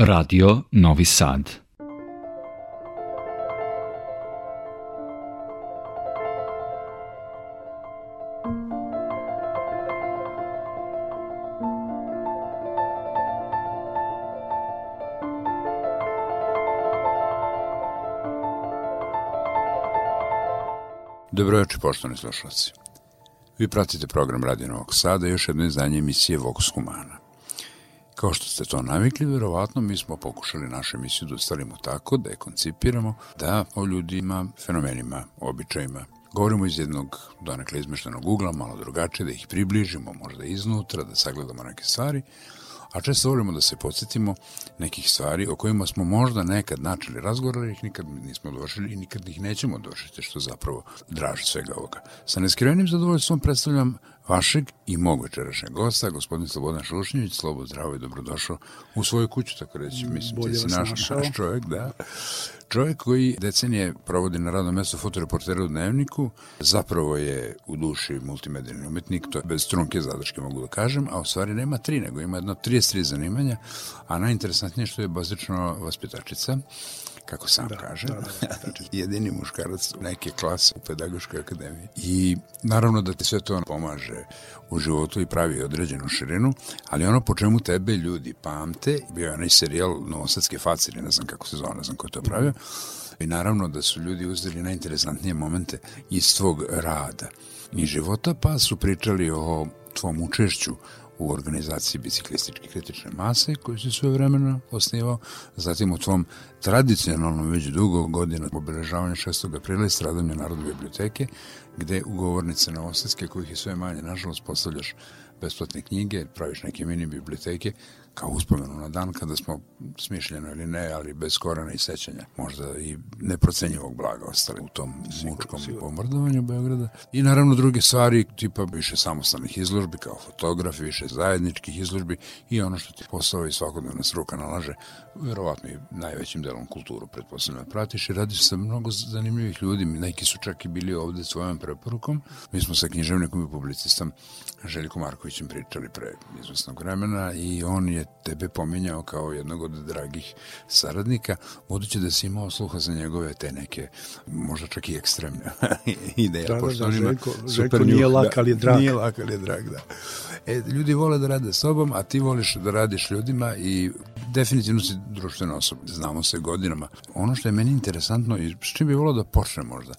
Radio Novi Sad. Dobro večer, poštovani slušalci. Vi pratite program Radio Novog Sada i još jedno izdanje emisije Vox Humana. Kao što ste to navikli, vjerovatno mi smo pokušali našu emisiju da ustavimo tako, da je koncipiramo, da o ljudima, fenomenima, običajima, govorimo iz jednog donekle izmeštenog ugla, malo drugačije, da ih približimo možda iznutra, da sagledamo neke stvari, a često volimo da se podsjetimo nekih stvari o kojima smo možda nekad načeli razgovor, ali ih nikad nismo dovršili i nikad ih nećemo dovršiti, što zapravo draži svega ovoga. Sa neskrivenim zadovoljstvom predstavljam vašeg i mog večerašnjeg gosta, gospodin Slobodan Šušnjević, slobo, zdravo i dobrodošao u svoju kuću, tako reći, mislim, Bolje ti si naš, naš čovjek, da. Čovjek koji decenije provodi na radnom mjestu fotoreportera u Dnevniku, zapravo je u duši multimedijalni umjetnik, to je bez trunke zadrške mogu da kažem, a u stvari nema tri, nego ima jedno 33 zanimanja, a najinteresantnije što je bazično vaspitačica, kako sam da, kaže, da, da, jedini muškarac neke klase u pedagoškoj akademiji. I naravno da ti sve to pomaže u životu i pravi određenu širinu, ali ono po čemu tebe ljudi pamte, bio je onaj serijal Novosadske facine, ne znam kako se zove, ne znam ko je to pravio, i naravno da su ljudi uzeli najinteresantnije momente iz tvog rada i života, pa su pričali o tvom učešću u organizaciji biciklističke kritične mase koji se svoje vremena osnivao, zatim u tvom tradicionalnom već dugo godina obeležavanja 6. aprila i stradanja Narodne biblioteke, gde ugovornice na Osetske kojih je sve manje, nažalost, postavljaš besplatne knjige, praviš neke mini biblioteke, kao uspomenu na dan kada smo smišljeno ili ne, ali bez korana i sećanja, možda i neprocenjivog blaga ostali u tom mučkom bombardovanju Beograda. I naravno druge stvari, tipa više samostalnih izložbi kao fotografi, više zajedničkih izložbi i ono što ti posao i svakodnevna struka nalaže, vjerovatno i najvećim delom kulturu pretpostavljeno pratiš i radiš sa mnogo zanimljivih ljudi, neki su čak i bili ovde svojom preporukom. Mi smo sa književnikom i publicistom Željko Markovićem pričali pre izvesnog vremena i on je tebe pominjao kao jednog od dragih saradnika, budući da si imao sluha za njegove te neke, možda čak i ekstremne ideje. Da, da, da, Željko, Željko nije lak, ali je drag. Nije lak, ali je drag, da. E, ljudi vole da rade sobom, a ti voliš da radiš ljudima i definitivno si društvena osoba. Znamo se godinama. Ono što je meni interesantno i s čim bi volio da počne možda,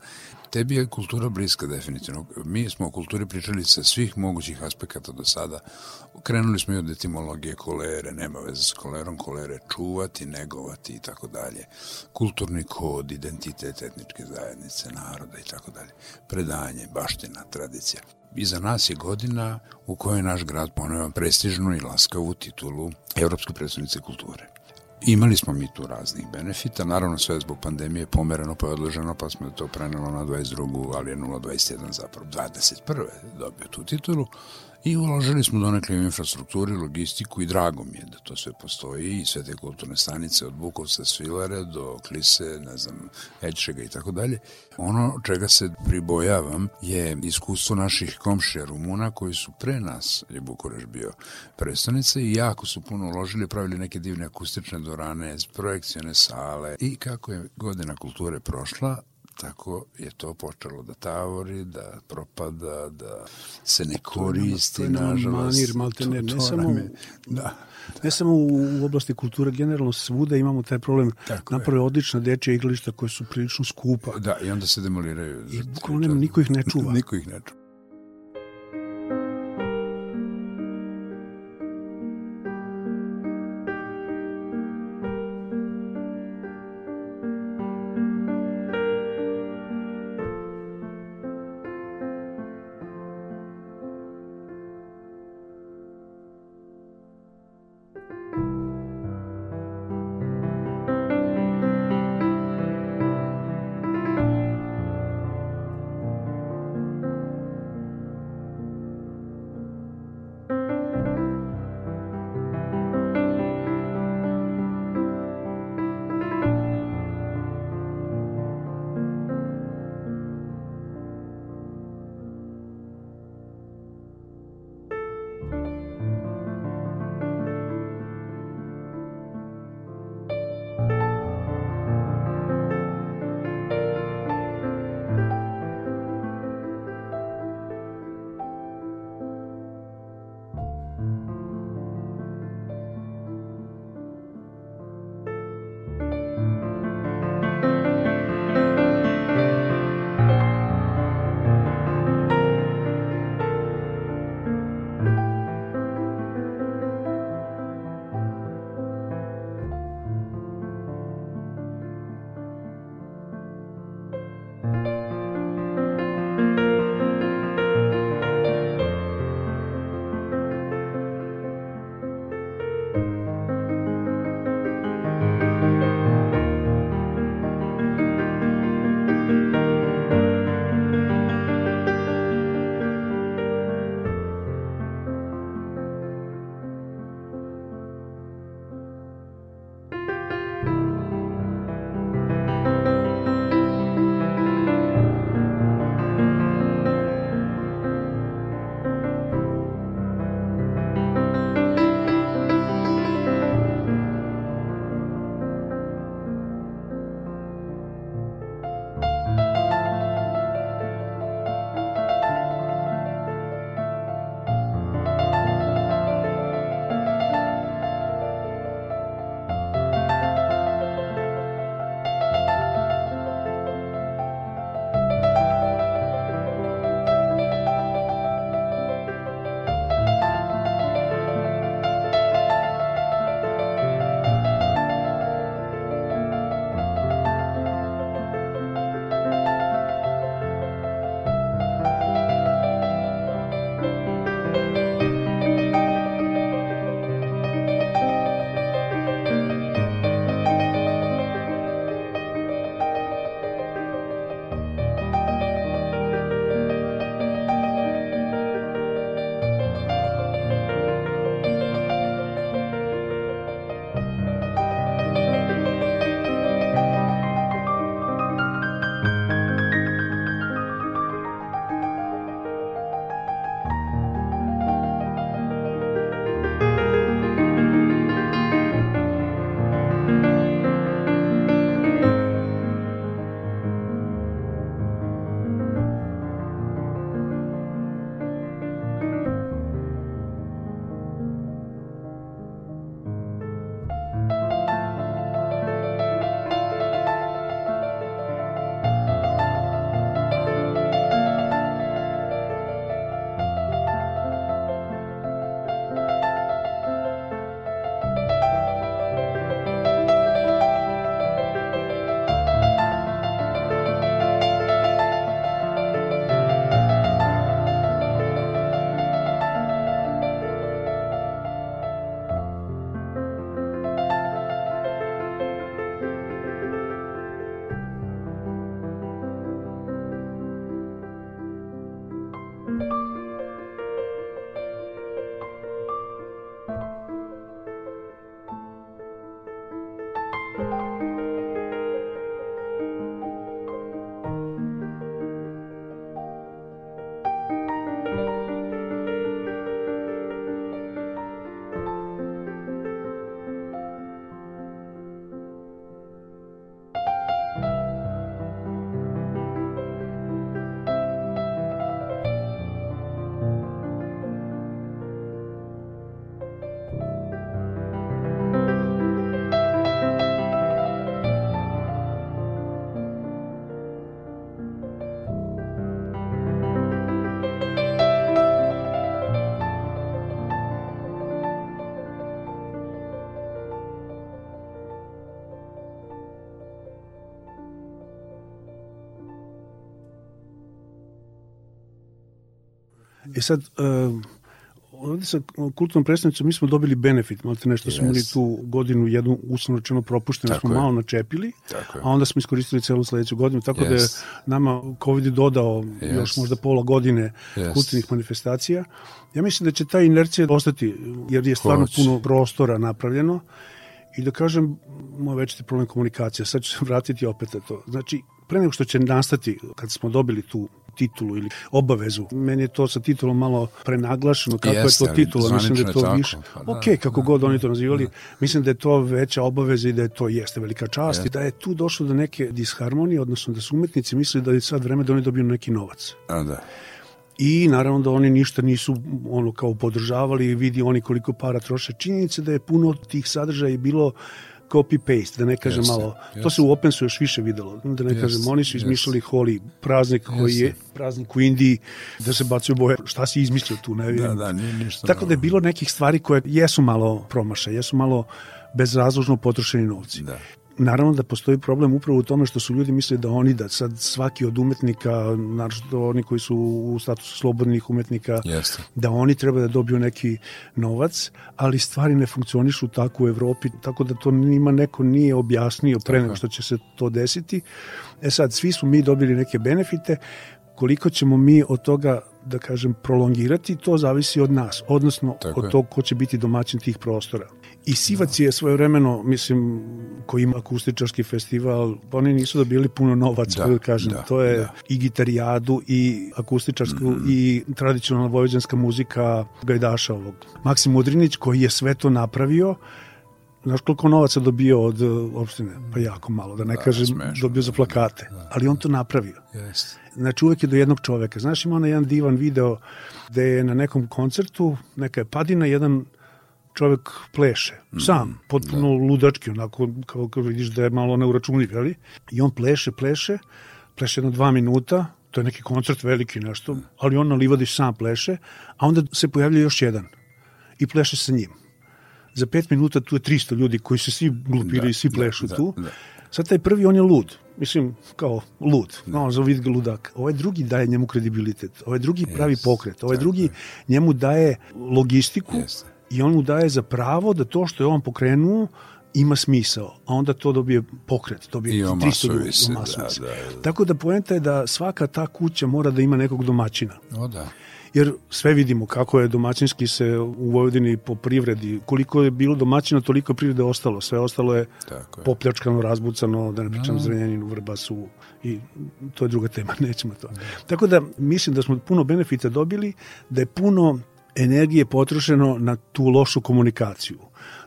Tebi je kultura bliska definitivno. Mi smo o kulturi pričali sa svih mogućih aspekata do sada. Krenuli smo i od etimologije kolere, nema veze s kolerom, kolere čuvati, negovati i tako dalje. Kulturni kod, identitet etničke zajednice, naroda i tako dalje. Predanje, baština, tradicija. Iza nas je godina u kojoj naš grad poneo prestižnu i laskavu titulu Evropske predstavnice kulture. Imali smo mi tu raznih benefita, naravno sve zbog pandemije pomereno pa je odloženo, pa smo to prenelo na 22. ali je 021 zapravo 21. dobio tu titulu Uh, i uložili smo donekle u infrastrukturi, logistiku i drago mi je da to sve postoji i sve te kulturne stanice od Bukovca, Svilare do Klise, ne znam, Ečega i tako dalje. Ono čega se pribojavam je iskustvo naših komšija Rumuna koji su pre nas, je Bukureš bio predstavnice i jako su puno uložili, pravili neke divne akustične dorane, projekcione sale i kako je godina kulture prošla, tako je to počelo da tavori, da propada, da se ne koristi, to je nažalost. Manir, malte ne, ne, samo, je, da. ne samo u oblasti kulture, generalno svuda imamo taj problem. Tako Naprave je. odlična dečja igrališta koje su prilično skupa. Da, i onda se demoliraju. I bukvalno niko ih ne čuva. niko ih ne čuva. E sad, uh, ovdje sa kulturnom predstavnicom mi smo dobili benefit, malo nešto yes. smo imali tu godinu jednu uslovno rečeno propušteno, smo je. malo načepili, tako a onda smo iskoristili celu sledeću godinu, tako yes. da je nama COVID dodao yes. još možda pola godine yes. kulturnih manifestacija. Ja mislim da će ta inercija ostati, jer je stvarno Hoć. puno prostora napravljeno i da kažem, moj veći problem komunikacija, sad ću se vratiti opet na to. Znači, pre nego što će nastati, kad smo dobili tu titulu ili obavezu. Meni je to sa titulom malo prenaglašeno, kako Jeste, je to titula, mislim da je to više. Pa, da, ok, kako da, god oni to nazivali, da. mislim da je to veća obaveza i da je to jeste velika čast i da je tu došlo do neke disharmonije, odnosno da su umetnici mislili da je sad vreme da oni dobiju neki novac. A, da. I naravno da oni ništa nisu ono kao podržavali i vidi oni koliko para troše. Činjenica da je puno tih sadržaja bilo copy-paste, da ne kažem jeste, malo. Jeste. To se u Opensu još više videlo. Da ne jeste, kažem, oni su izmišljali Holi praznik koji je praznik u Indiji, da se bacaju boje. Šta si izmislio tu, ne vidim. Da, da, nije ništa. Tako da je bilo nekih stvari koje jesu malo promašaj, jesu malo bezrazložno potrošeni novci. Da naravno da postoji problem upravo u tome što su ljudi mislili da oni, da sad svaki od umetnika, naravno oni koji su u statusu slobodnih umetnika, Jeste. da oni treba da dobiju neki novac, ali stvari ne funkcionišu tako u Evropi, tako da to njima neko nije objasnio pre nego što će se to desiti. E sad, svi smo mi dobili neke benefite, koliko ćemo mi od toga da kažem prolongirati, to zavisi od nas, odnosno Tako od tog ko će biti domaćin tih prostora. I Sivac je svoje vremeno, mislim, koji ima akustičarski festival, oni nisu dobili puno novaca, da, da kažem. Da, to je da. i gitarijadu, i akustičarsku, mm -hmm. i tradicionalna vojvođanska muzika Gajdaša ovog. Maksim Udrinić, koji je sve to napravio, Znaš koliko novaca dobio od uh, opštine? Pa jako malo, da ne da, kažem smešno, dobio za plakate. Da, ali on to napravio. Yes. Znači uvek je do jednog čoveka. Znaš ima onaj jedan divan video gde je na nekom koncertu, neka je padina, jedan čovek pleše, mm. sam, potpuno da. ludački, onako, kao, kao vidiš da je malo neuračunljiv, ali? I on pleše, pleše, pleše jedno dva minuta, to je neki koncert veliki nešto, ali on na livadi sam pleše, a onda se pojavlja još jedan i pleše sa njim. Za pet minuta tu je 300 ljudi koji se svi glupiraju da, i svi da, plešu da, tu. Da. Sad taj prvi, on je lud. Mislim, kao lud. Da. No, za ga ludak. Ovaj drugi daje njemu kredibilitet. Ovaj drugi yes. pravi pokret. Ovaj drugi njemu daje logistiku. Yes i on mu daje za pravo da to što je on pokrenuo ima smisao, a onda to dobije pokret, dobije 300 ljudi, se, da, da, da. Tako da poenta je da svaka ta kuća mora da ima nekog domaćina. O da. Jer sve vidimo kako je domaćinski se u Vojvodini po privredi, koliko je bilo domaćina, toliko privrede ostalo. Sve ostalo je, Tako je. popljačkano, razbucano, da ne pričam no. Zrenjaninu, Vrbasu i to je druga tema, nećemo to. Da. Tako da mislim da smo puno benefita dobili, da je puno energije potrošeno na tu lošu komunikaciju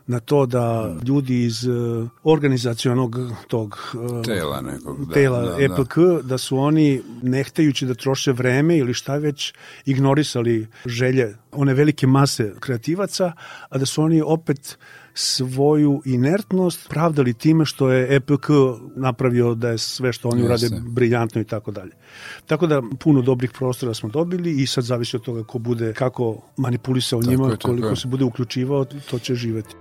na to da ljudi iz uh, organizacionog tog uh, tela nekog da, tela da, EPK da. da su oni nehtajući da troše vreme ili šta već ignorisali želje one velike mase kreativaca a da su oni opet svoju inertnost pravdali time što je EPK napravio da je sve što oni urade briljantno i tako dalje. Tako da puno dobrih prostora smo dobili i sad zavisi od toga ko bude kako manipulisao tako njima, je, koliko je. se bude uključivao, to će živeti.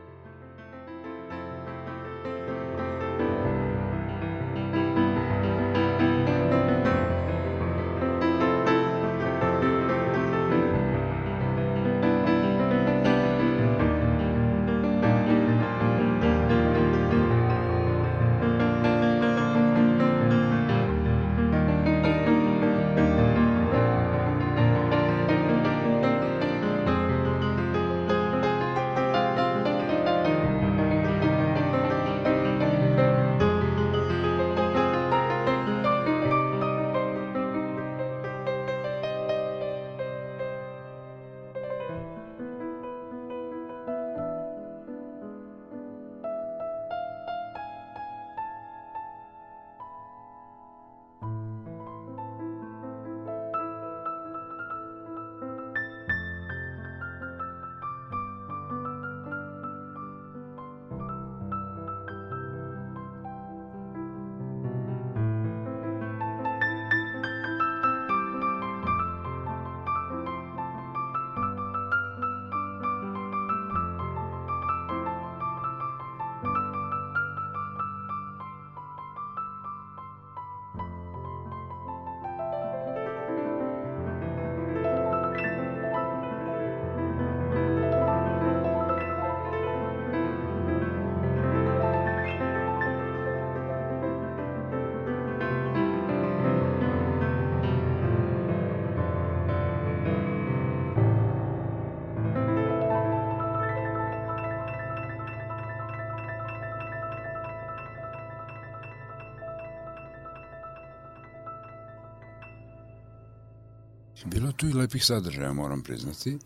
Tu i lepih sadržaja, moram priznati,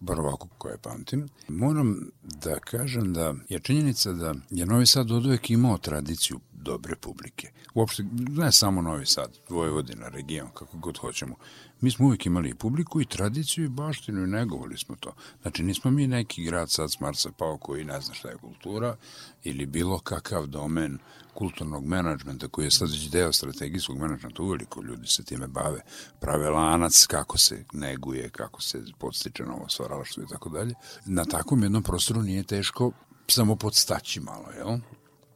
bar ovako koje pamtim. Moram da kažem da je činjenica da je Novi Sad od uvek imao tradiciju dobre publike. Uopšte, ne samo Novi Sad, Vojvodina, region, kako god hoćemo. Mi smo uvijek imali i publiku i tradiciju i baštinu i negovali smo to. Znači, nismo mi neki grad sad s Marsa pao koji ne zna šta je kultura ili bilo kakav domen kulturnog menadžmenta koji je sad već deo strategijskog menadžmenta, uveliko ljudi se time bave, prave lanac kako se neguje, kako se podstiče novo stvaralaštvo i tako dalje. Na takvom jednom prostoru nije teško samo podstaći malo, jel?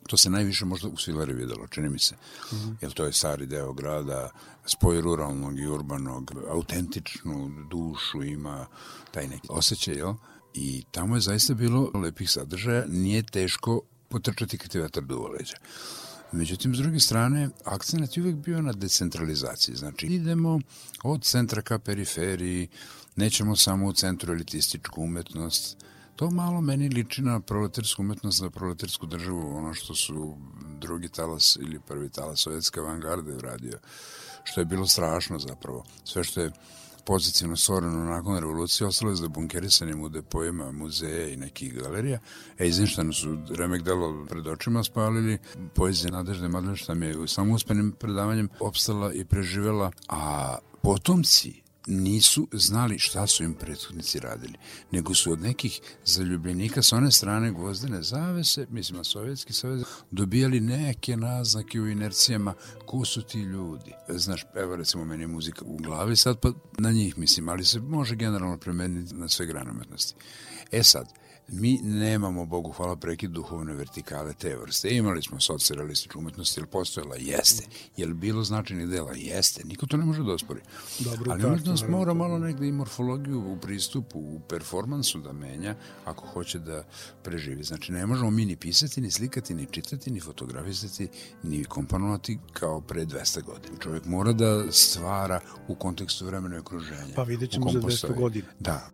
To se najviše možda u Svilari videlo, čini mi se. Mm -hmm. Jer to je stari deo grada, spoj ruralnog i urbanog, autentičnu dušu ima, taj neki osjećaj, jel? I tamo je zaista bilo lepih sadržaja, nije teško potrčati kad je vetar duvo leđa. Međutim, s druge strane, akcent je uvijek bio na decentralizaciji. Znači, idemo od centra ka periferiji, nećemo samo u centru elitističku umetnost, To malo meni liči na proletarsku umetnost, na proletarsku državu, ono što su drugi talas ili prvi talas sovjetske avangarde uradio, što je bilo strašno zapravo. Sve što je pozitivno stvoreno nakon revolucije ostalo je za bunkerisanim u depojima muzeja i nekih galerija. E, a izništano su remek delo pred očima spalili, poezija Nadežde Madlešta mi je samo uspenim predavanjem opstala i preživela, a potomci nisu znali šta su im prethodnici radili, nego su od nekih zaljubljenika sa one strane gvozdene zavese, mislim na Sovjetski savez, dobijali neke naznake u inercijama ko su ti ljudi. Znaš, evo recimo meni je muzika u glavi sad, pa na njih mislim, ali se može generalno premeniti na sve grane umetnosti. E sad, mi nemamo, Bogu hvala, prekid duhovne vertikale te vrste. Imali smo socialističku umetnost, ili postojala? Jeste. Je li bilo značajnih dela? Jeste. Niko to ne može da ospori. Dobro, Ali umetnost mora malo negde i morfologiju u pristupu, u performansu da menja, ako hoće da preživi. Znači, ne možemo mi ni pisati, ni slikati, ni čitati, ni fotografisati, ni komponovati kao pre 200 godina. Čovjek mora da stvara u kontekstu vremena i okruženja. Pa vidjet ćemo za 200 godina. Da,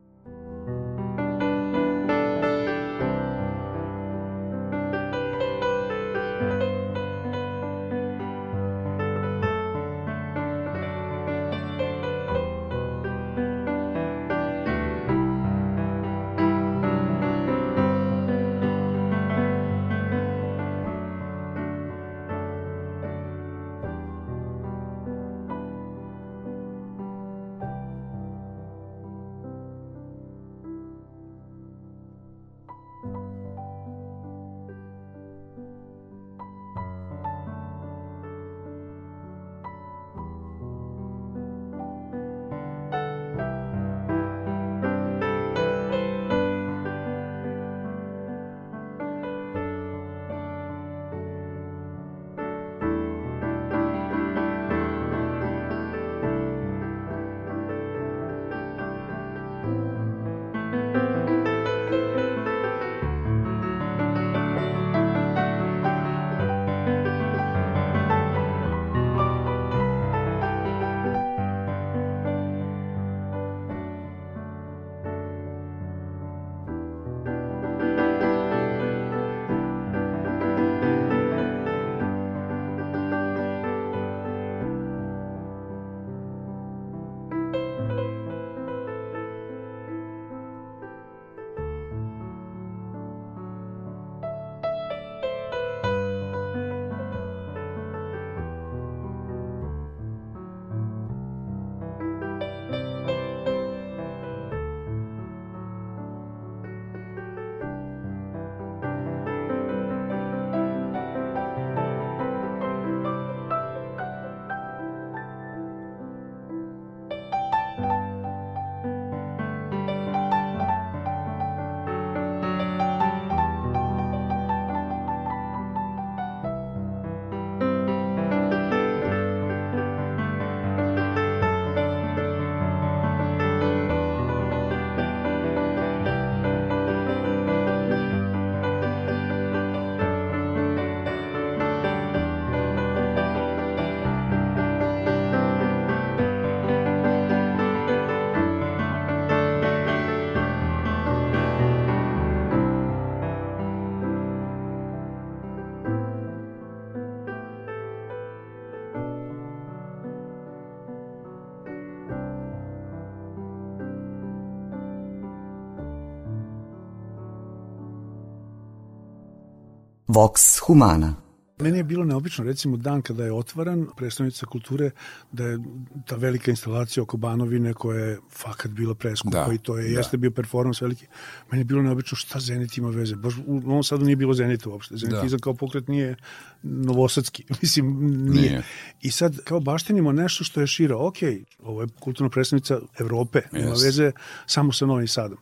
Vox Humana Meni je bilo neobično, recimo dan kada je otvaran predstavnica kulture, da je ta velika instalacija oko Banovine koja je fakat bila preskupa Da, i to je, da. jeste bio performans veliki. Meni je bilo neobično šta Zenit ima veze. Baš u Novom Sadu nije bilo Zenita uopšte. Zenitizam kao pokret nije novosadski. Mislim, nije. Nije. I sad kao baštinimo nešto što je šira. Ok, ovo je kulturna predstavnica Evrope. Nema Jeste. veze samo sa Novim Sadom.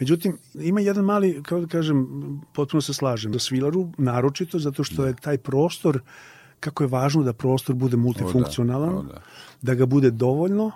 Međutim, ima jedan mali, kao da kažem, potpuno se slažem, za Svilaru, naročito, zato što je taj prostor, kako je važno da prostor bude multifunkcionalan, o da. da ga bude dovoljno,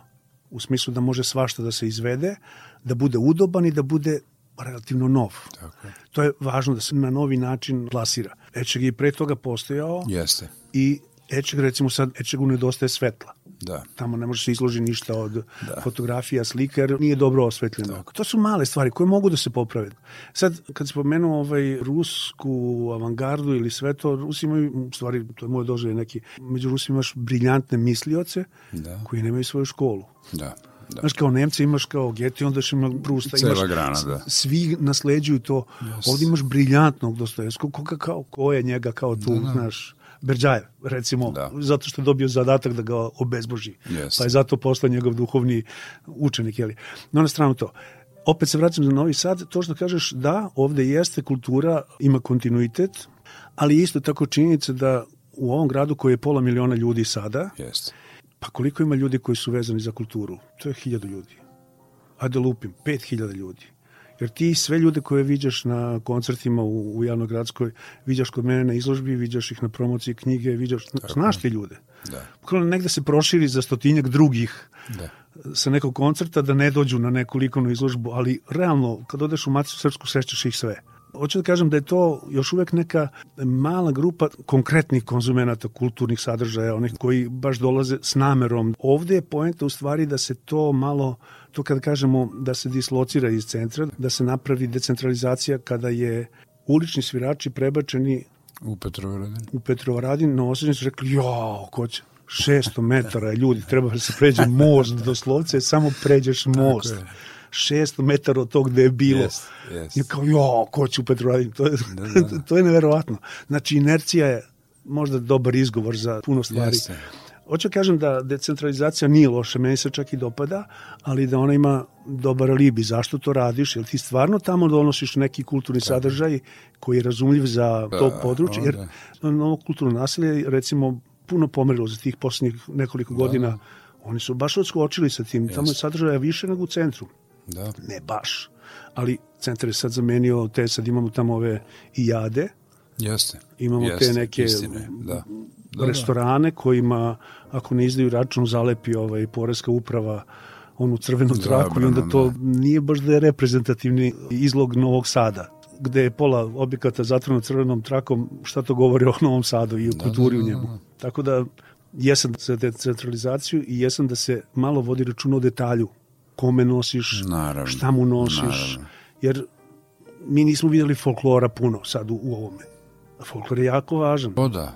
u smislu da može svašta da se izvede, da bude udoban i da bude relativno nov. Tako. To je važno da se na novi način plasira. Ečeg je i pre toga postojao Jeste, i Ečeg, recimo sad, Ečegu nedostaje svetla da. tamo ne može se izloži ništa od da. fotografija, slika, jer nije dobro osvetljeno. Tako. To su male stvari koje mogu da se poprave. Sad, kad se pomenuo ovaj rusku avangardu ili sve to, Rusi imaju, u stvari, to je moje doželje neki, među Rusima imaš briljantne mislioce Da. koji nemaju svoju školu. Da, da. Znaš, kao Nemci imaš kao Geti, onda ima Prusta. Cela imaš, grana, da. Svi nasleđuju to. Yes. Ovdje imaš briljantnog Dostojevskog. Koga kao, ko je njega kao tu, da, da. znaš, Berđajev, recimo, Da. zato što je dobio zadatak da ga obezboži. Jeste. Pa je zato postao njegov duhovni učenik, jeli. No, na stranu to. Opet se vraćam za Novi Sad, to što kažeš, da, ovde jeste kultura, ima kontinuitet, ali isto tako činjenica da u ovom gradu koji je pola miliona ljudi sada, Jeste. Pa koliko ima ljudi koji su vezani za kulturu? To je hiljadu ljudi. Ajde lupim, pet hiljada ljudi. Jer ti sve ljude koje viđaš na koncertima u, u Javnogradskoj, viđaš kod mene na izložbi, viđaš ih na promociji knjige, viđaš, znaš te ljude. Da. Kako negde se proširi za stotinjak drugih Da. sa nekog koncerta da ne dođu na neku likovnu izložbu, ali realno, kad odeš u Maticu Srpsku, srećeš ih sve. Hoću da kažem da je to još uvek neka mala grupa konkretnih konzumenata kulturnih sadržaja, onih koji baš dolaze s namerom. Ovde je poenta u stvari da se to malo, to kada kažemo da se dislocira iz centra, da se napravi decentralizacija kada je ulični svirači prebačeni U Petrovaradin. u Petrovaradin, na osjećanju su rekli, jo, ko će, 600 metara ljudi, treba da se pređe most, doslovce, samo pređeš most. je. 600 metara od tog gde je bilo. Jest, jest. I kao, jo, ko će u Petrovaradin? To je, Da, da, da. to je neverovatno. Znači, inercija je možda dobar izgovor za puno stvari. Jeste. Hoću da kažem da decentralizacija nije loša, meni se čak i dopada, ali da ona ima dobar alibi. Zašto to radiš? Jer ti stvarno tamo donosiš neki kulturni sadržaj koji je razumljiv za to područje, jer novo kulturno naselje je, recimo puno pomerilo za tih posljednjih nekoliko godina. Oni su baš odskočili sa tim. Tamo je sadržaja više nego u centru. Da. Ne baš. Ali centar je sad zamenio te, sad imamo tamo ove i jade, Jeste. Imamo Jeste, te neke Istine. Da. Da, restorane kojima ako ne izdaju račun zalepi ovaj poreska uprava onu crvenu traku i onda to nije baš da je reprezentativni izlog Novog Sada gde je pola objekata zatvoreno crvenom trakom, šta to govori o Novom Sadu i o kulturi u njemu. Tako da jesam za decentralizaciju i jesam da se malo vodi računa o detalju kome nosiš, Naravno, šta mu nosiš, naravno. jer mi nismo videli folklora puno sad u, u ovome. Folklor je jako važan. O da.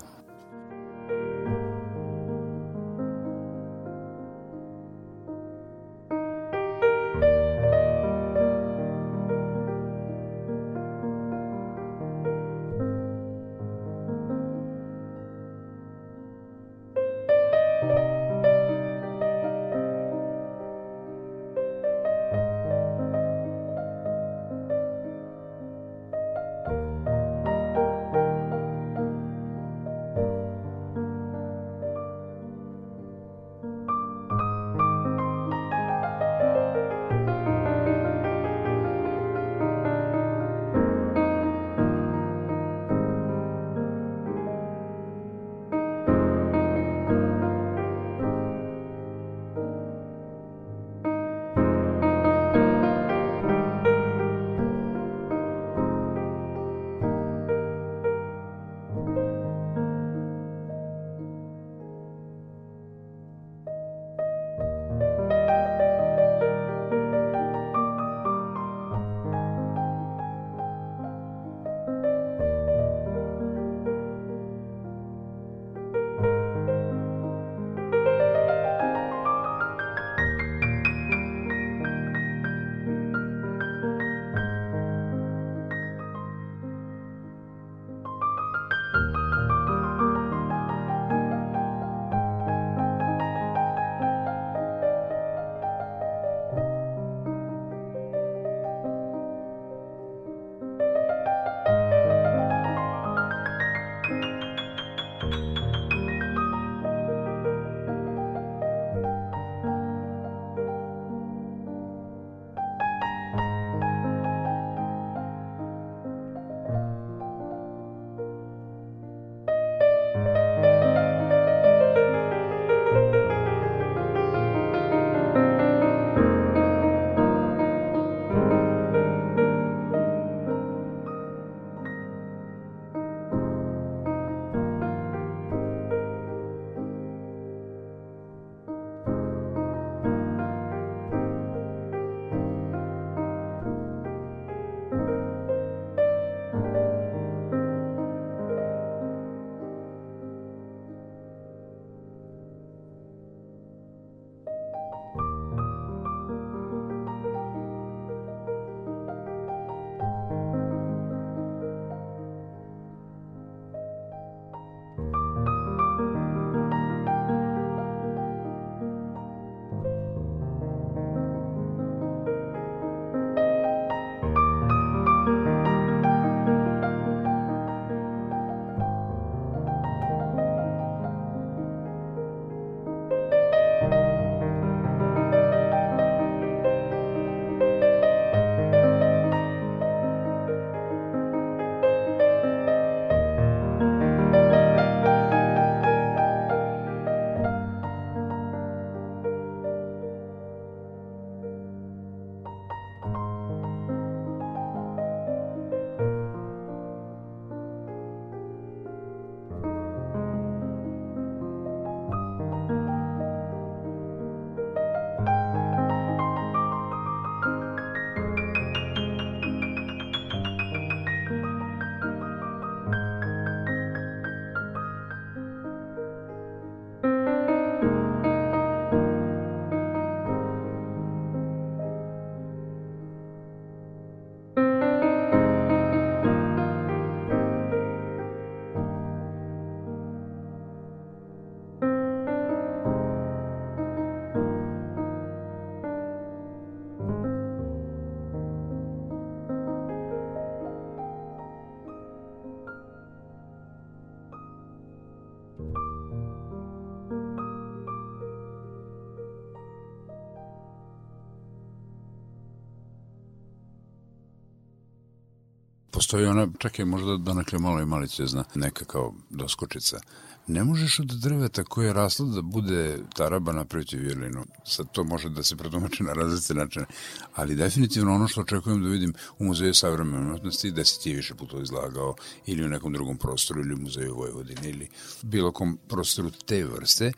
Postoji ona, čak je možda donekle malo i malicezna, neka kao doskočica. Ne možeš od drveta koje je raslo da bude taraba napraviti violinu. Sad to može da se predomači na različite načine. Ali definitivno ono što očekujem da vidim u Muzeju savremene umetnosti, da si ti više puto izlagao ili u nekom drugom prostoru ili u Muzeju Vojvodine ili bilo kom prostoru te vrste,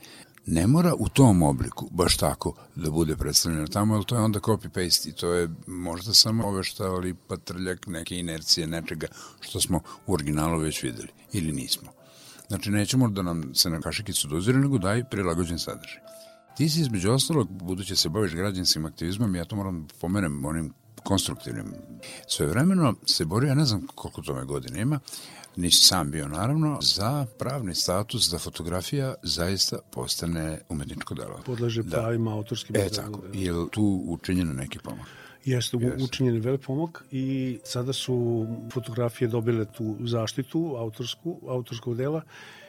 ne mora u tom obliku baš tako da bude predstavljeno tamo, ali to je onda copy-paste i to je možda samo oveštavali patrljak neke inercije nečega što smo u originalu već videli ili nismo. Znači, nećemo da nam se na kašikicu dozire, nego daj prilagođen sadržaj. Ti si između ostalog, budući se baviš građanskim aktivizmom, ja to moram pomenem onim konstruktivnim. Sve vremeno se borio, ja ne znam koliko tome godine ima, nisi sam bio naravno, za pravni status da fotografija zaista postane umetničko delo. Podleže da. pravima autorskim. E, tako. Je li tu učinjeno neki pomak? Jeste yes. učinjen velik pomak i sada su fotografije dobile tu zaštitu autorsku, autorskog dela.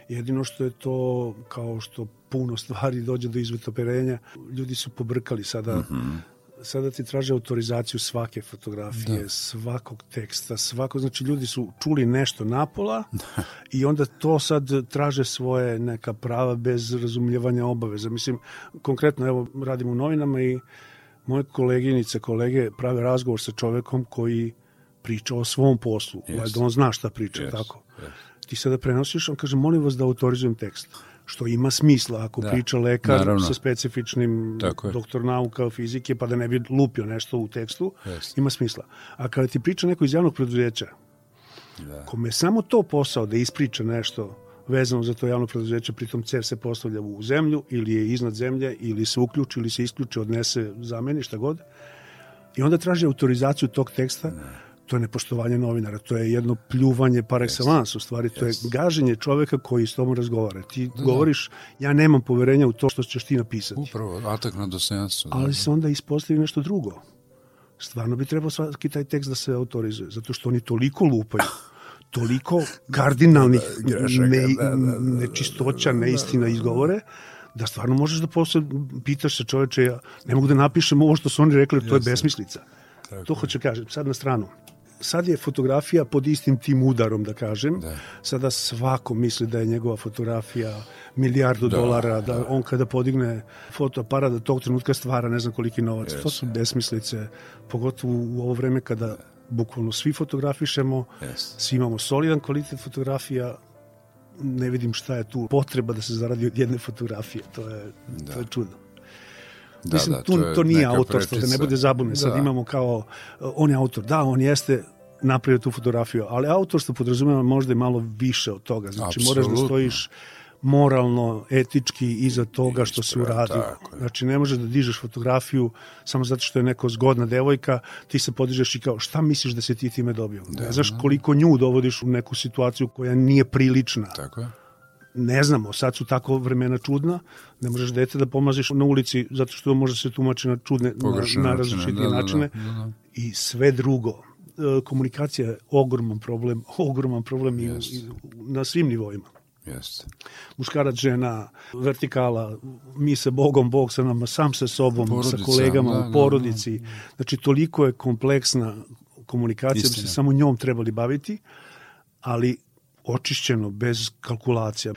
Jedino što je to, kao što puno stvari dođe do izvetoperenja, ljudi su pobrkali sada mm -hmm sada ti traže autorizaciju svake fotografije, da. svakog teksta, svako, znači ljudi su čuli nešto napola da. i onda to sad traže svoje neka prava bez razumljevanja obaveza. Mislim, konkretno, evo, radim u novinama i moje koleginice, kolege prave razgovor sa čovekom koji priča o svom poslu, yes. da on zna šta priča, yes. tako. Yes. Ti sada prenosiš, on kaže, molim vas da autorizujem tekst što ima smisla ako da, priča lekar naravno. sa specifičnim doktor nauka fizike pa da ne bi lupio nešto u tekstu, Jest. ima smisla. A kada ti priča neko iz javnog preduzeća, da. kome je samo to posao da ispriča nešto vezano za to javno preduzeće, pritom cev se postavlja u zemlju ili je iznad zemlje ili se uključi ili se isključi, odnese zameni, šta god. I onda traži autorizaciju tog teksta, da to je nepoštovanje novinara, to je jedno pljuvanje par excellence, u stvari to je gaženje čoveka koji s tobom razgovara. Ti da, govoriš, ja nemam poverenja u to što ćeš ti napisati. Upravo, atak na dostojanstvo. Ali da. se onda ispostavi nešto drugo. Stvarno bi trebao svaki taj tekst da se autorizuje, zato što oni toliko lupaju, toliko kardinalnih ne, nečistoća, neistina izgovore, da stvarno možeš da posle pitaš se čoveče, ja ne mogu da napišem ovo što su oni rekli, to je besmislica. Tako. To hoću kažem, sad na stranu sad je fotografija pod istim tim udarom, da kažem. Da. Sada svako misli da je njegova fotografija milijardu da, dolara, da, da on kada podigne fotoaparat da tog trenutka stvara ne znam koliki novac. Yes. To su besmislice, pogotovo u ovo vreme kada bukvalno svi fotografišemo, yes. svi imamo solidan kvalitet fotografija, ne vidim šta je tu potreba da se zaradi od jedne fotografije. To je, da. to je čudno. Da, Mislim, da, to, to nije autorstvo, da ne bude zabune. Sad da. imamo kao, on je autor, da, on jeste napravio tu fotografiju, ali autorstvo podrazumeva možda i malo više od toga. Znači, Absolutno. moraš da stojiš moralno, etički iza toga što se uradi. Znači, ne možeš da dižeš fotografiju samo zato što je neko zgodna devojka, ti se podižeš i kao, šta misliš da se ti time dobio? Da, ne znaš koliko nju dovodiš u neku situaciju koja nije prilična. Tako je ne znamo, sad su tako vremena čudna, ne možeš dete da pomaziš na ulici zato što može se tumači na čudne, Pogrešne na, na različite da, načine da, da, da, da. i sve drugo. E, komunikacija je ogroman problem, ogroman problem i, i na svim nivoima. Jeste. Muškarac, žena, vertikala, mi se Bogom, Bog sa nama, sam sa sobom, Porodica, sa kolegama da, u porodici. Da, da. Znači, toliko je kompleksna komunikacija Istina. da se samo njom trebali baviti, ali očišćeno, bez kalkulacija.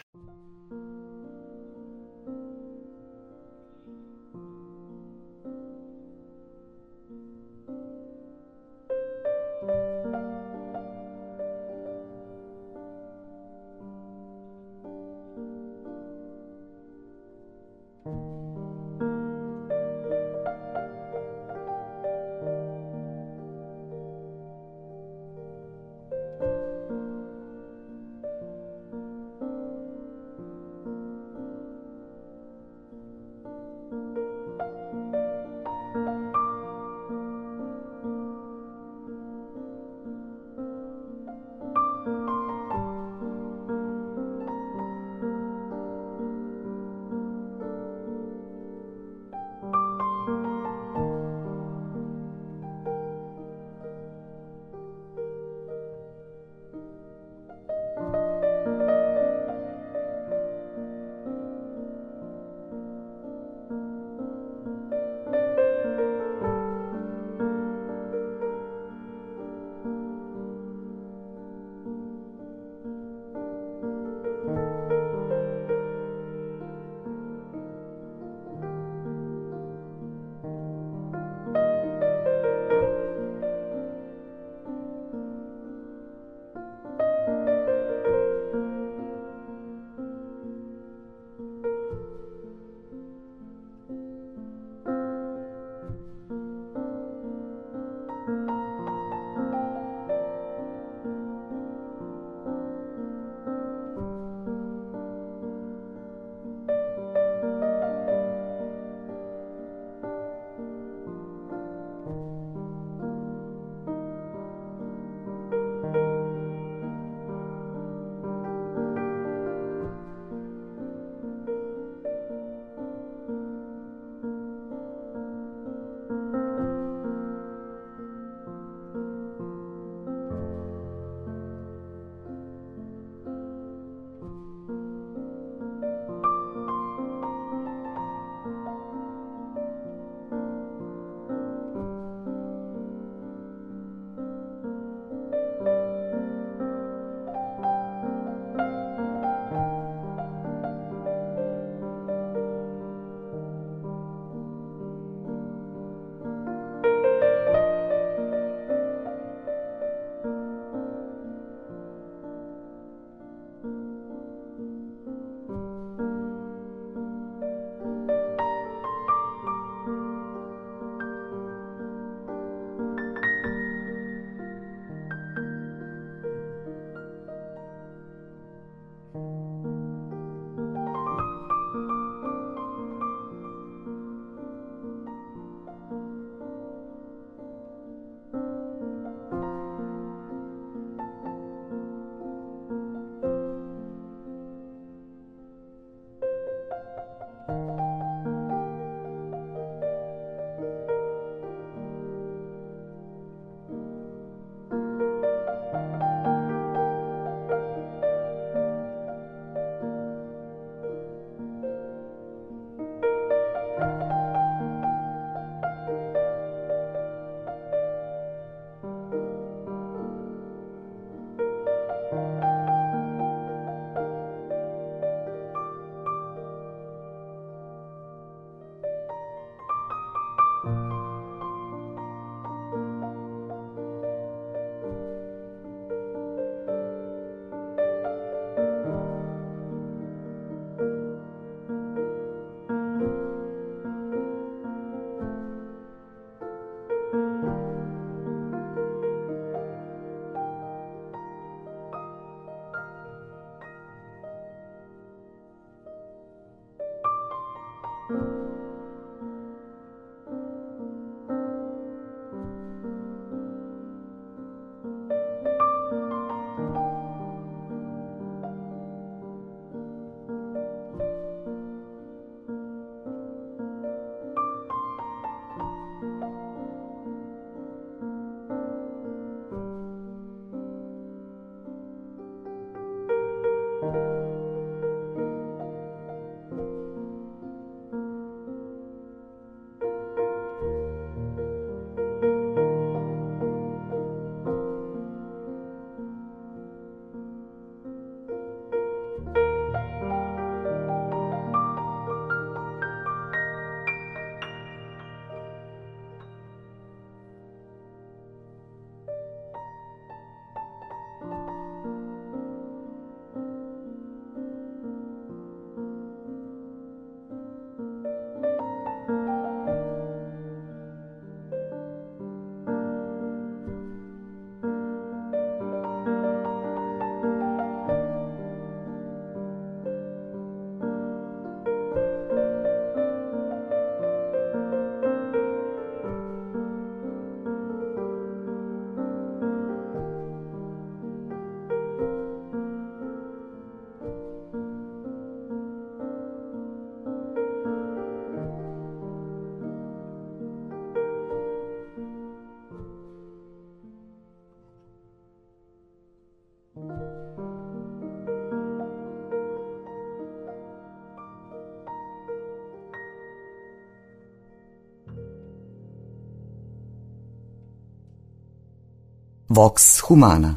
Vox Humana.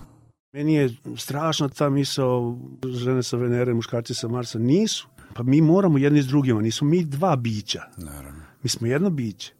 Meni je strašna ta misao žene sa Venere, muškarci sa Marsa. Nisu. Pa mi moramo jedni s drugima. Nismo mi dva bića. Naravno. Mi smo jedno biće.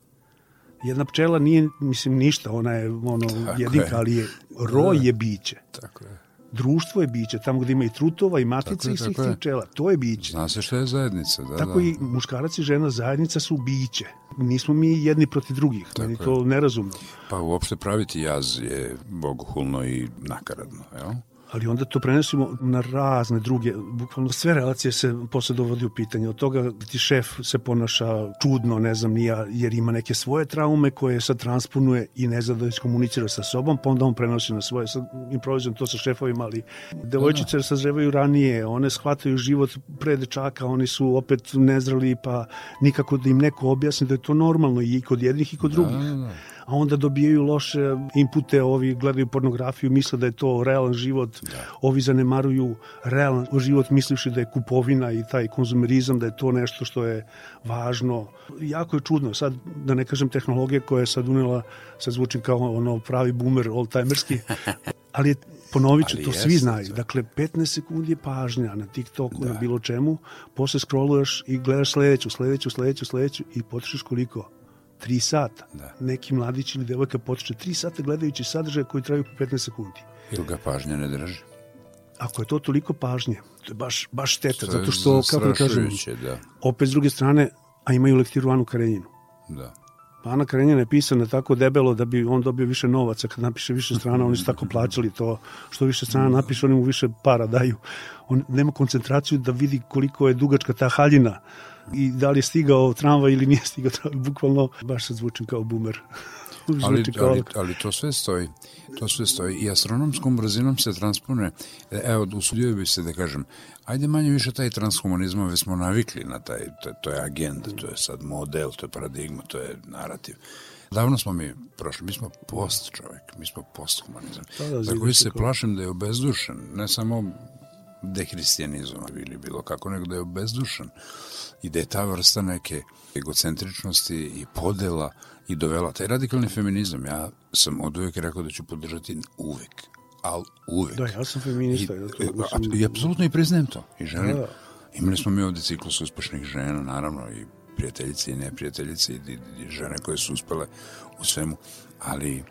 Jedna pčela nije, mislim, ništa. Ona je ono, Tako jedinka, je. ali je, roj je biće. Tako je. Društvo je biće. Tamo gdje ima i trutova i matica i svih tih pčela. To je biće. Zna se što je zajednica. Da, Tako da. i muškarac i žena zajednica su biće. Nismo mi jedni protiv drugih. Meni je. to nerazumno. Pa uopšte praviti jaz je bogohulno i nakaradno, jel? Ali onda to prenesimo na razne druge, bukvalno sve relacije se posle dovodi u pitanje. Od toga da ti šef se ponaša čudno, ne znam, nija, jer ima neke svoje traume koje sad transponuje i ne zna da iskomunicira sa sobom, pa onda on prenosi na svoje. Sad improvizujem to sa šefovima, ali devojčice sazrevaju ranije, one shvataju život pre dečaka, oni su opet nezrali, pa nikako da im neko objasni da je to normalno i kod jednih i kod drugih Da, da. A onda dobijaju loše inpute, ovi gledaju pornografiju, misle da je to realan život, da. ovi zanemaruju realan život mislivši da je kupovina i taj konzumerizam, da je to nešto što je važno. Jako je čudno, sad da ne kažem tehnologija koja je sad unela, sad zvučim kao ono pravi boomer, old-timerski, ali je Ponovit ću, to jeste, svi znaju. to. Dakle, 15 sekundi je pažnja na TikToku, da. na bilo čemu, posle scrolluješ i gledaš sledeću, sledeću, sledeću, sledeću i potrošiš koliko? 3 sata. Da. Neki mladić ili devojka potroše 3 sata gledajući sadržaje koji traju po 15 sekundi. Ili ga pažnja ne drži. Ako je to toliko pažnje, to je baš, baš šteta, zato što, kako kažem, da. opet s druge strane, a imaju lektiru Anu Karenjinu. Da. Pa Ana Karenjina je pisana tako debelo da bi on dobio više novaca kad napiše više strana, oni su tako plaćali to, što više strana napiše, oni mu više para daju. On nema koncentraciju da vidi koliko je dugačka ta haljina i da li je stigao tramvaj ili nije stigao tramvaj, bukvalno, baš se zvučim kao boomer. Ali, kao ali, ali to sve stoji. To sve stoji. I astronomskom brzinom se transponuje. E, Evo, usudio bi se da kažem, ajde manje više taj transhumanizam, već smo navikli na taj, to, to je agenda, to je sad model, to je paradigma, to je narativ. Davno smo mi prošli, mi smo post čovjek, mi smo posthumanizam. Pa da, Za zidaš koji se plašim da je obezdušen, ne samo dehristijanizma ili bilo kako, nego da je obezdušen i da je ta vrsta neke egocentričnosti i podela i dovela taj radikalni feminizam. Ja sam od uvek rekao da ću podržati uvek, ali uvek. Da, ja sam feminista. I, ja to, mislim, I apsolutno i priznajem to. I želim. Da. Imali smo mi ovde ciklus uspešnih žena, naravno, i prijateljice i neprijateljice i, i, i žene koje su uspele u svemu. Ali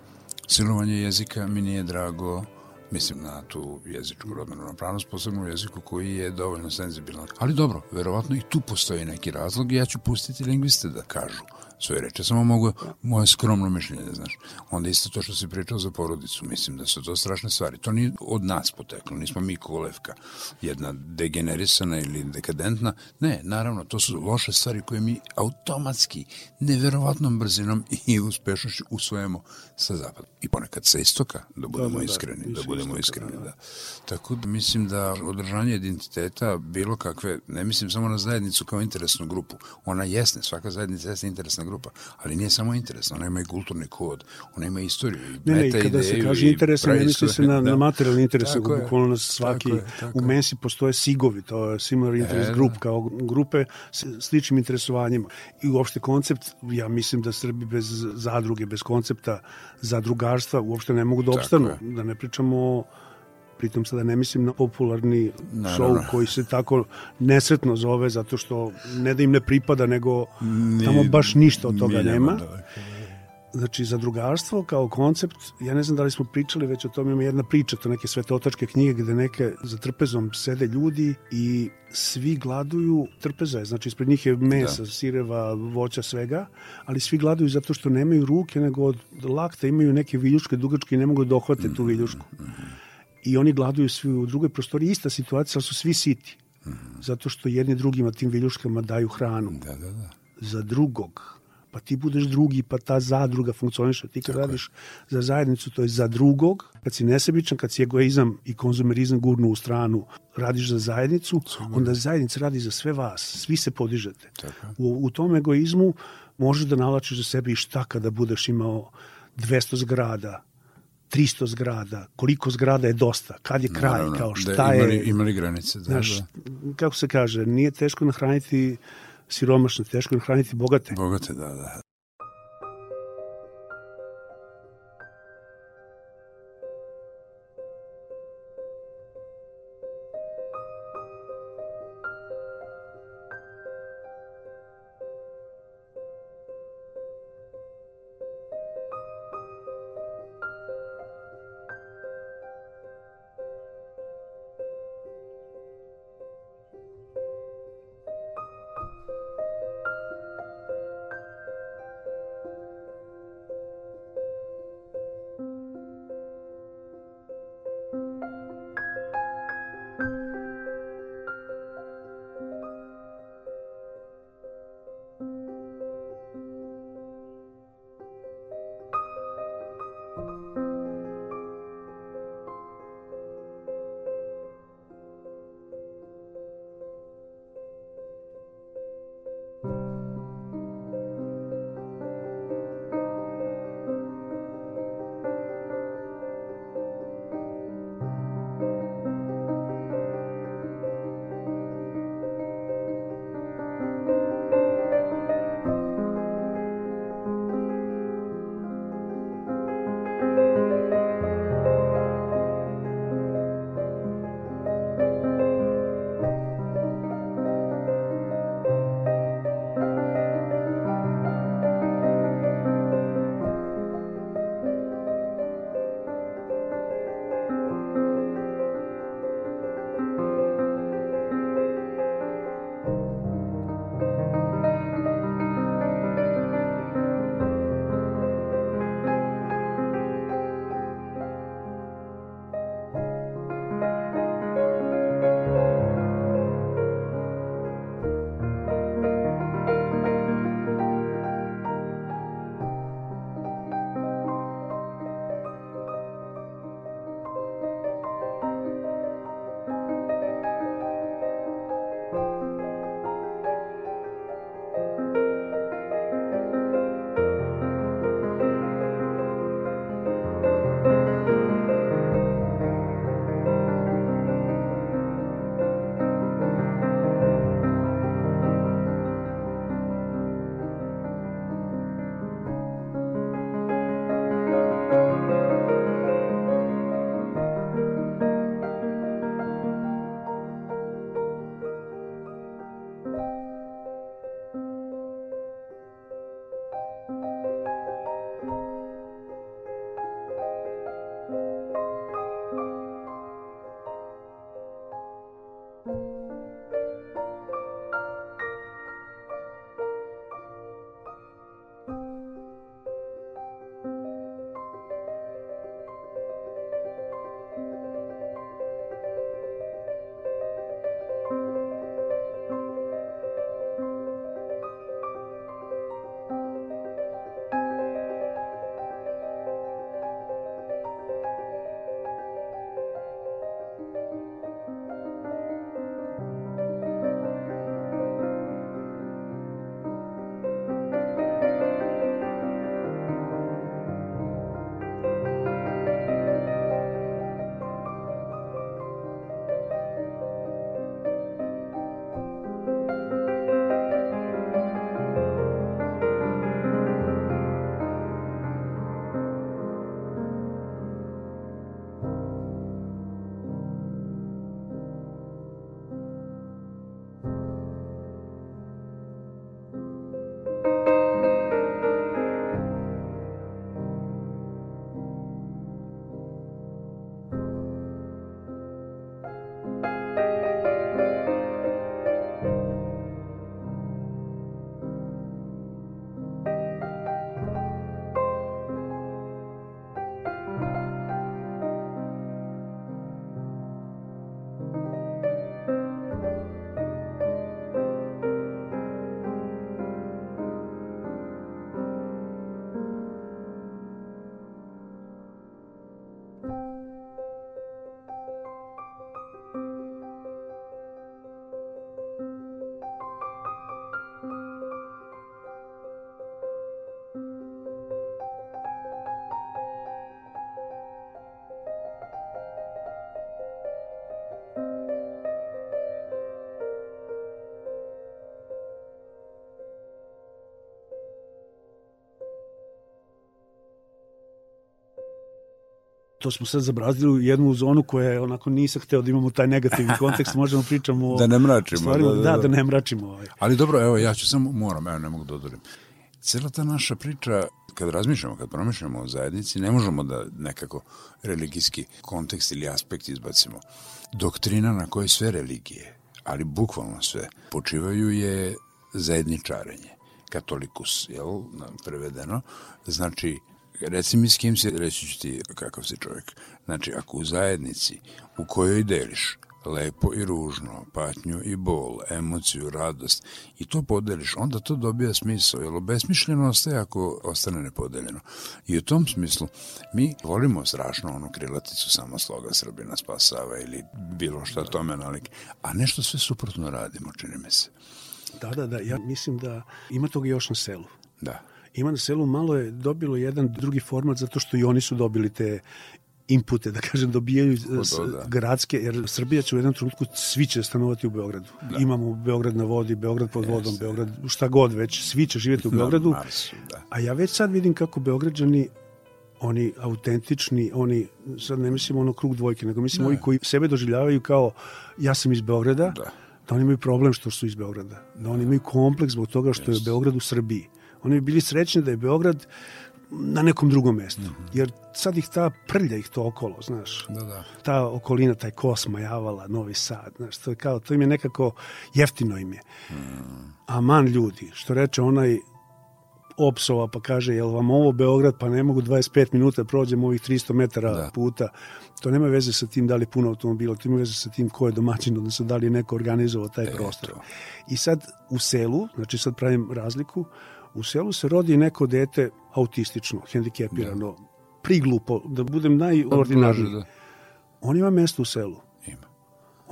silovanje jezika mi nije drago, mislim na tu jezičku rodnu ravnopravnost, posebno u jeziku koji je dovoljno senzibilan. Ali dobro, verovatno i tu postoji neki razlog i ja ću pustiti lingviste da kažu svoje reče, samo mogu moje skromno mišljenje, znaš. Onda isto to što si pričao za porodicu, mislim da su to strašne stvari. To nije od nas poteklo, nismo mi kolevka, jedna degenerisana ili dekadentna. Ne, naravno, to su loše stvari koje mi automatski, neverovatnom brzinom i uspešnošću usvojemo sa zapada. I ponekad sa istoka, da budemo da, iskreni, da, da budemo iskreni, da. da. Tako da mislim da održanje identiteta bilo kakve, ne mislim samo na zajednicu kao interesnu grupu, ona jesne, svaka zajednica jeste interesna grupa, ali nije samo interesna, ona ima i kulturni kod, ona ima istoriju, i ne, meta ne, kada se kaže interesna, ne misli se na, da. na materijalni interes, nego bukvalno na svaki, tako je, tako u mensi postoje sigovi, to je similar interest e, group, kao grupe s sličnim interesovanjima. I uopšte koncept, ja mislim da Srbi bez zadruge, bez koncepta zadrugarstva uopšte ne mogu da opstanu, da ne pričamo o pritom sada ne mislim na popularni Naravno. show koji se tako nesretno zove zato što ne da im ne pripada nego Ni, tamo baš ništa od toga nema. Da, znači zadrugarstvo kao koncept, ja ne znam da li smo pričali već o tome, ima jedna priča, to neke svetotačke knjige gde neke za trpezom sede ljudi i svi gladuju, trpeza je, znači ispred njih je mesa, da. sireva, voća, svega, ali svi gladuju zato što nemaju ruke, nego od lakta imaju neke viljuške dugačke i ne mogu da dohvate tu viljušku. Mm -hmm i oni gladuju svi u drugoj prostoriji, ista situacija, ali su svi siti. -hmm. Zato što jedni drugima tim viljuškama daju hranu. Da, da, da. Za drugog. Pa ti budeš drugi, pa ta zadruga funkcioniše. Ti kad Tako radiš je. za zajednicu, to je za drugog. Kad si nesebičan, kad si egoizam i konzumerizam gurnu u stranu, radiš za zajednicu, Super. onda zajednica radi za sve vas. Svi se podižete. Tako. U, u tom egoizmu možeš da nalačiš za sebe i šta kada budeš imao 200 zgrada, 300 zgrada, koliko zgrada je dosta, kad je kraj, Naravno, kao šta da, imali, je... Imali granice, da, znaš, da. Kako se kaže, nije teško nahraniti siromašne, teško hraniti bogate. Bogate, da, da. To smo sad zabrazili u jednu zonu koja je onako nisam hteo da imamo taj negativni kontekst, možemo pričamo o Da ne mračimo, stvarima, da, da, da, da, ne mračimo. Ovaj. Ali dobro, evo, ja ću samo, moram, evo, ne mogu da odorim. Cijela ta naša priča, kad razmišljamo, kad promišljamo o zajednici, ne možemo da nekako religijski kontekst ili aspekt izbacimo. Doktrina na kojoj sve religije, ali bukvalno sve, počivaju je zajedničarenje. Katolikus, jel, prevedeno, znači, reci mi s kim si, reći ću ti kakav si čovjek. Znači, ako u zajednici u kojoj deliš lepo i ružno, patnju i bol, emociju, radost i to podeliš, onda to dobija smisao, jer besmišljeno ostaje ako ostane nepodeljeno. I u tom smislu mi volimo strašno onu krilaticu samo sloga Srbina spasava ili bilo šta tome nalik, a nešto sve suprotno radimo, čini mi se. Da, da, da, ja mislim da ima toga još na selu. Da. Ima na selu malo je dobilo jedan drugi format zato što i oni su dobili te inpute, da kažem, dobijaju da. gradske, jer Srbija će u jednom trenutku svi će stanovati u Beogradu. Da. Imamo Beograd na vodi, Beograd pod vodom, Beograd, šta god već, svi će živjeti u Na Beogradu. Marsu, da. A ja već sad vidim kako Beograđani oni autentični, oni, sad ne mislim ono krug dvojke, nego mislim ovi koji sebe doživljavaju kao ja sam iz Beograda, Da. da oni imaju problem što su iz Beograda. Da oni imaju kompleks zbog toga što je Beograd u Srbiji. Oni bi bili srećni da je Beograd na nekom drugom mestu. Jer sad ih ta prlja ih to okolo, znaš. Da, da. Ta okolina, taj Kosma, Javala, Novi Sad, znaš, to je kao, to im je nekako jeftino im je. Aman ljudi, što reče onaj opsova pa kaže jel vam ovo Beograd pa ne mogu 25 minuta prođem ovih 300 metara Da. puta to nema veze sa tim da li puno automobila to ima veze sa tim ko je domaćin odnosno da li je neko organizovao taj prostor i sad u selu znači sad pravim razliku u selu se rodi neko dete autistično hendikepirano priglupo da budem najordinarniji Da, on ima mesto u selu.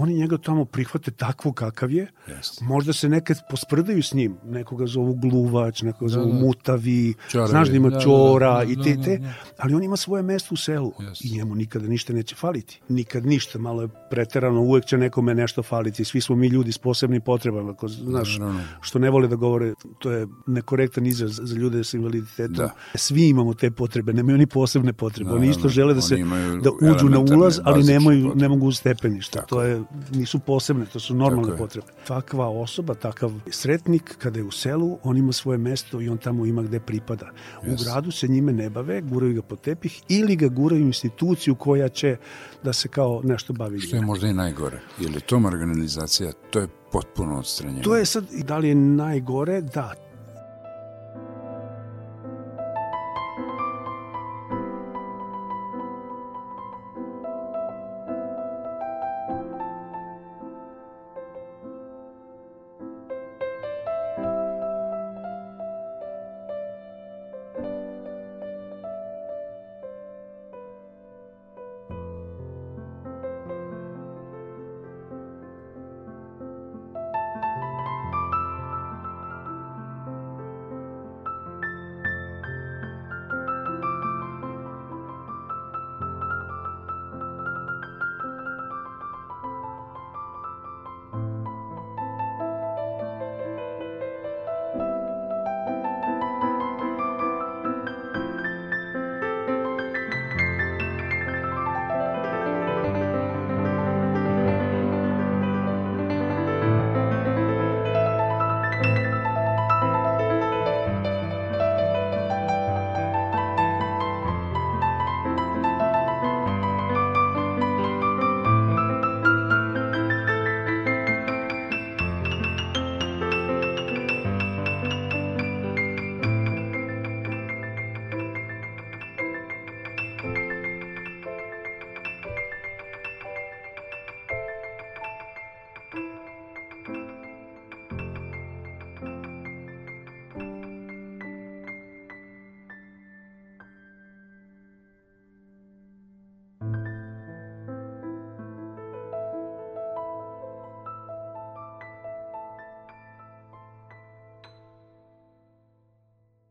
Oni njega tamo prihvate takvo kakav je. Jeste. Možda se nekad posprdaju s njim. Nekoga zovu gluvač, nekoga zovu da. mutavi, Ćoravi. znaš da ima Da, da, čora da, i da, te, da, te. da. Ali on ima svoje mesto u selu Jeste. i njemu nikada ništa neće faliti. Nikad ništa, malo je preterano, uvek će nekome nešto faliti. Svi smo mi ljudi s posebnim potrebama, ko, znaš, Naravno. što ne vole da govore, to je nekorektan izraz za ljude sa invaliditetom. Da. Svi imamo te potrebe, nemaju oni posebne potrebe. Oni isto žele da se da uđu na ulaz, ali nemaju, ne mogu u stepeništa. Tako to je, nisu posebne, to su normalne Tako je. potrebe. Takva osoba, takav sretnik, kada je u selu, on ima svoje mesto i on tamo ima gde pripada. U gradu se njime ne bave, guraju ga po tepih ili ga guraju instituciju koja će da se kao nešto bavi. Što je možda i najgore. Je to marginalizacija, to je potpuno odstranjenje. To je sad, da li je najgore? Da,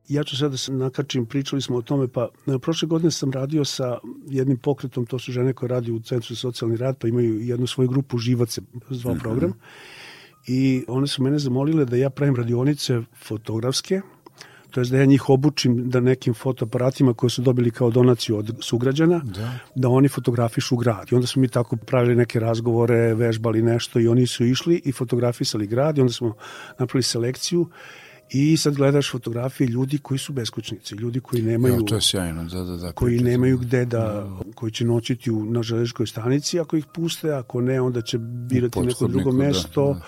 ja ću sad da se nakačim, pričali smo o tome, pa e, prošle godine sam radio sa jednim pokretom, to su žene koje radi u Centru za socijalni rad, pa imaju jednu svoju grupu Živac se zvao program, i one su mene zamolile da ja pravim radionice fotografske, to je da ja njih obučim da nekim fotoaparatima koje su dobili kao donaciju od sugrađana, Da. da oni fotografišu grad. I onda smo mi tako pravili neke razgovore, vežbali nešto i oni su išli i fotografisali grad i onda smo napravili selekciju i sad gledaš fotografije ljudi koji su beskućnici, ljudi koji nemaju Jo, to je sjajno, da, da, da. koji nemaju gde da, koji će noćiti u, na železničkoj stanici, ako ih puste, ako ne, onda će birati neko drugo pothodniku, da, mesto. da.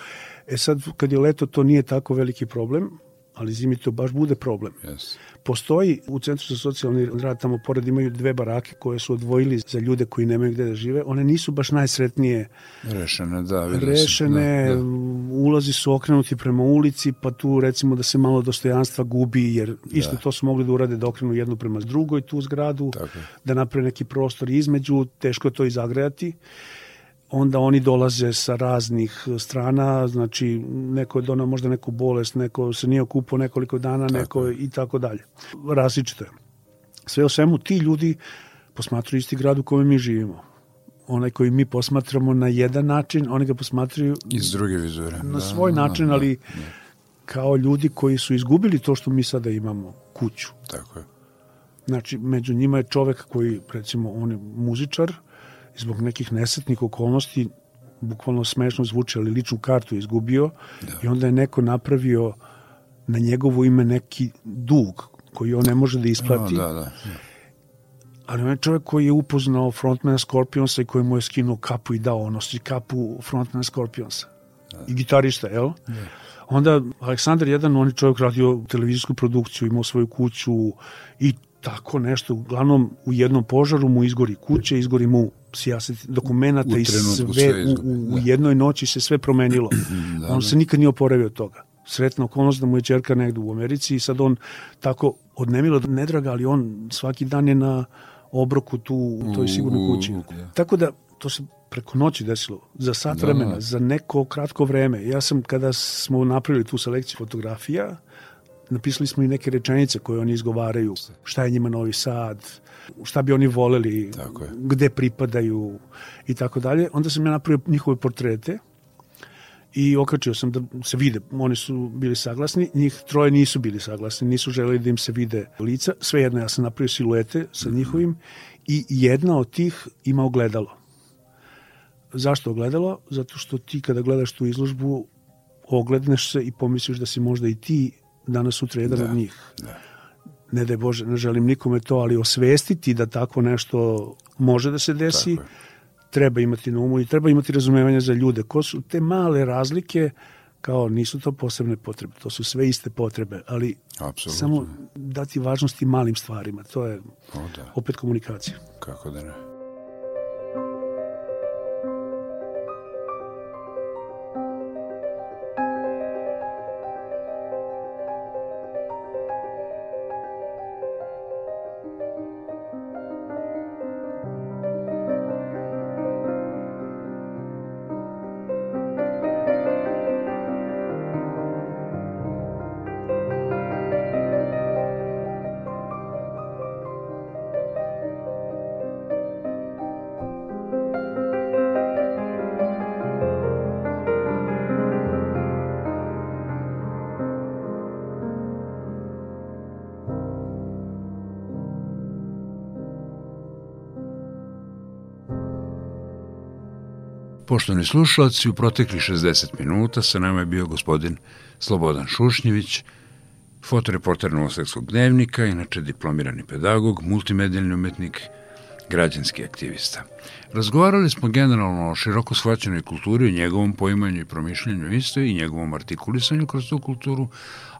E sad, kad je leto, to nije tako veliki problem, ali zimi to baš bude problem. Yes. Postoji u Centru za socijalni rad, tamo pored imaju dve barake koje su odvojili za ljude koji nemaju gde da žive. One nisu baš najsretnije Rešene, da. rešene, Da, da. ulazi su okrenuti prema ulici, pa tu recimo da se malo dostojanstva gubi, jer isto to su mogli da urade da okrenu jednu prema drugoj tu zgradu, Tako da naprave neki prostor između, teško je to izagrejati. Onda oni dolaze sa raznih strana, znači neko je donao možda neku bolest, neko se nije okupao nekoliko dana, neko i tako dalje. Različito je. Sve o svemu, ti ljudi posmatruju isti grad u kojem mi živimo. Onaj koji mi posmatramo na jedan način, oni ga posmatraju Iz druge vizure. na da, svoj da, način, da, ali kao ljudi koji su izgubili to što mi sada imamo, kuću. Tako je. Znači, među njima je čovek koji, recimo, on je muzičar, i zbog nekih nesetnih okolnosti, bukvalno smešno zvuči, ali ličnu kartu je izgubio Da. i onda je neko napravio na njegovo ime neki dug koji on ne može da isplati, No, da, da. ali on je čovjek koji je upoznao frontmana Scorpionsa i koji mu je skinuo kapu i dao, nosi kapu frontmana Scorpionsa. I gitarista, jel? Onda Aleksandar jedan, on je čovjek radio televizijsku produkciju, imao svoju kuću i tako nešto. Uglavnom, u jednom požaru mu izgori kuće, izgori mu sijaset dokumenta U i sve, sve u, u, u da. jednoj noći se sve promenilo. on se nikad nije oporavio od toga. Sretna okolnost da mu je čerka negde u Americi i sad on tako odnemilo nedraga, ali on svaki dan je na obroku tu u toj U- sigurnoj u- kući. u- Tako da to se preko noći desilo, za sat Da. vremena, za neko kratko vreme. Ja sam, kada smo napravili tu selekciju fotografija, napisali smo i neke rečenice koje oni izgovaraju, šta je njima Novi Sad, šta bi oni voleli, Tako je. gde pripadaju i tako dalje. Onda sam ja napravio njihove portrete i okačio sam da se vide. Oni su bili saglasni, njih troje nisu bili saglasni, nisu želeli da im se vide lica. Svejedno, ja sam napravio siluete sa njihovim i jedna od tih ima ogledalo. Zašto ogledalo? Zato što ti kada gledaš tu izložbu ogledneš se i pomisliš da si možda i ti danas sutra jedan Da, od njih. da. Ne da Bože, ne želim nikome to, ali osvestiti da tako nešto može da se desi, treba imati na umu i treba imati razumevanje za ljude. Ko su te male razlike, kao nisu to posebne potrebe, to su sve iste potrebe, ali Apsolutno. samo dati važnosti malim stvarima, to je O, da. opet komunikacija. Kako da ne. Poštovani slušalci, u proteklih 60 minuta sa nama je bio gospodin Slobodan Šušnjević, fotoreporter Novosadskog dnevnika, inače diplomirani pedagog, multimedijalni umetnik, građanski aktivista. Razgovarali smo generalno o široko shvaćenoj kulturi, o njegovom poimanju i promišljenju istoj i njegovom artikulisanju kroz tu kulturu,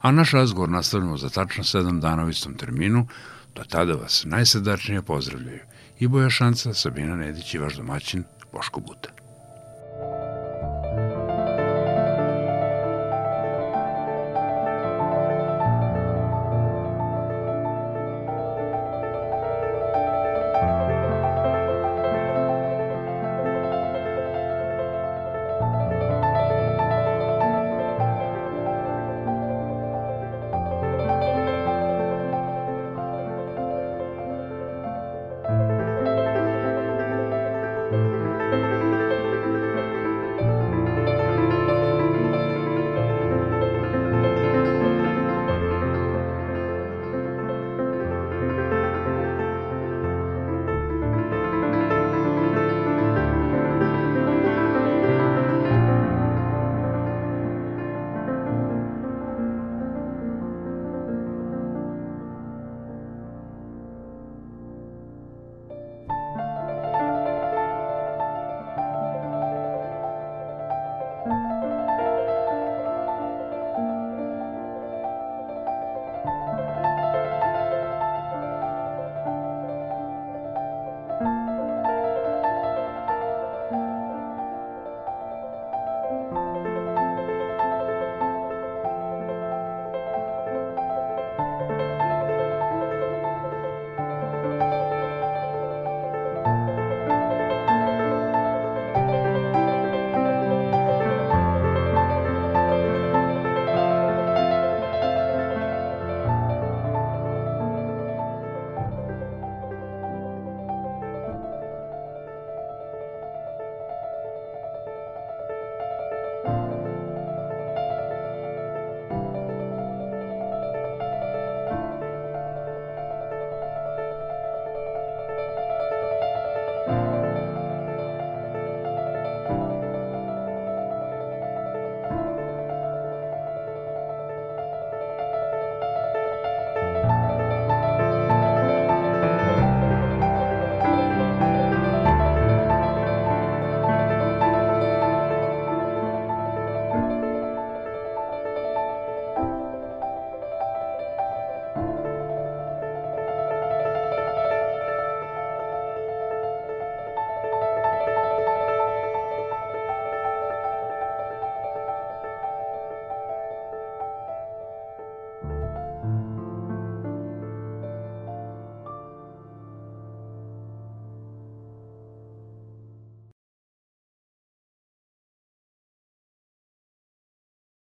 a naš razgovor nastavljamo za tačno sedam dana u istom terminu. Do tada vas najsrdačnije pozdravljaju i Boja Šanca, Sabina Nedić i vaš domaćin Boško Buta.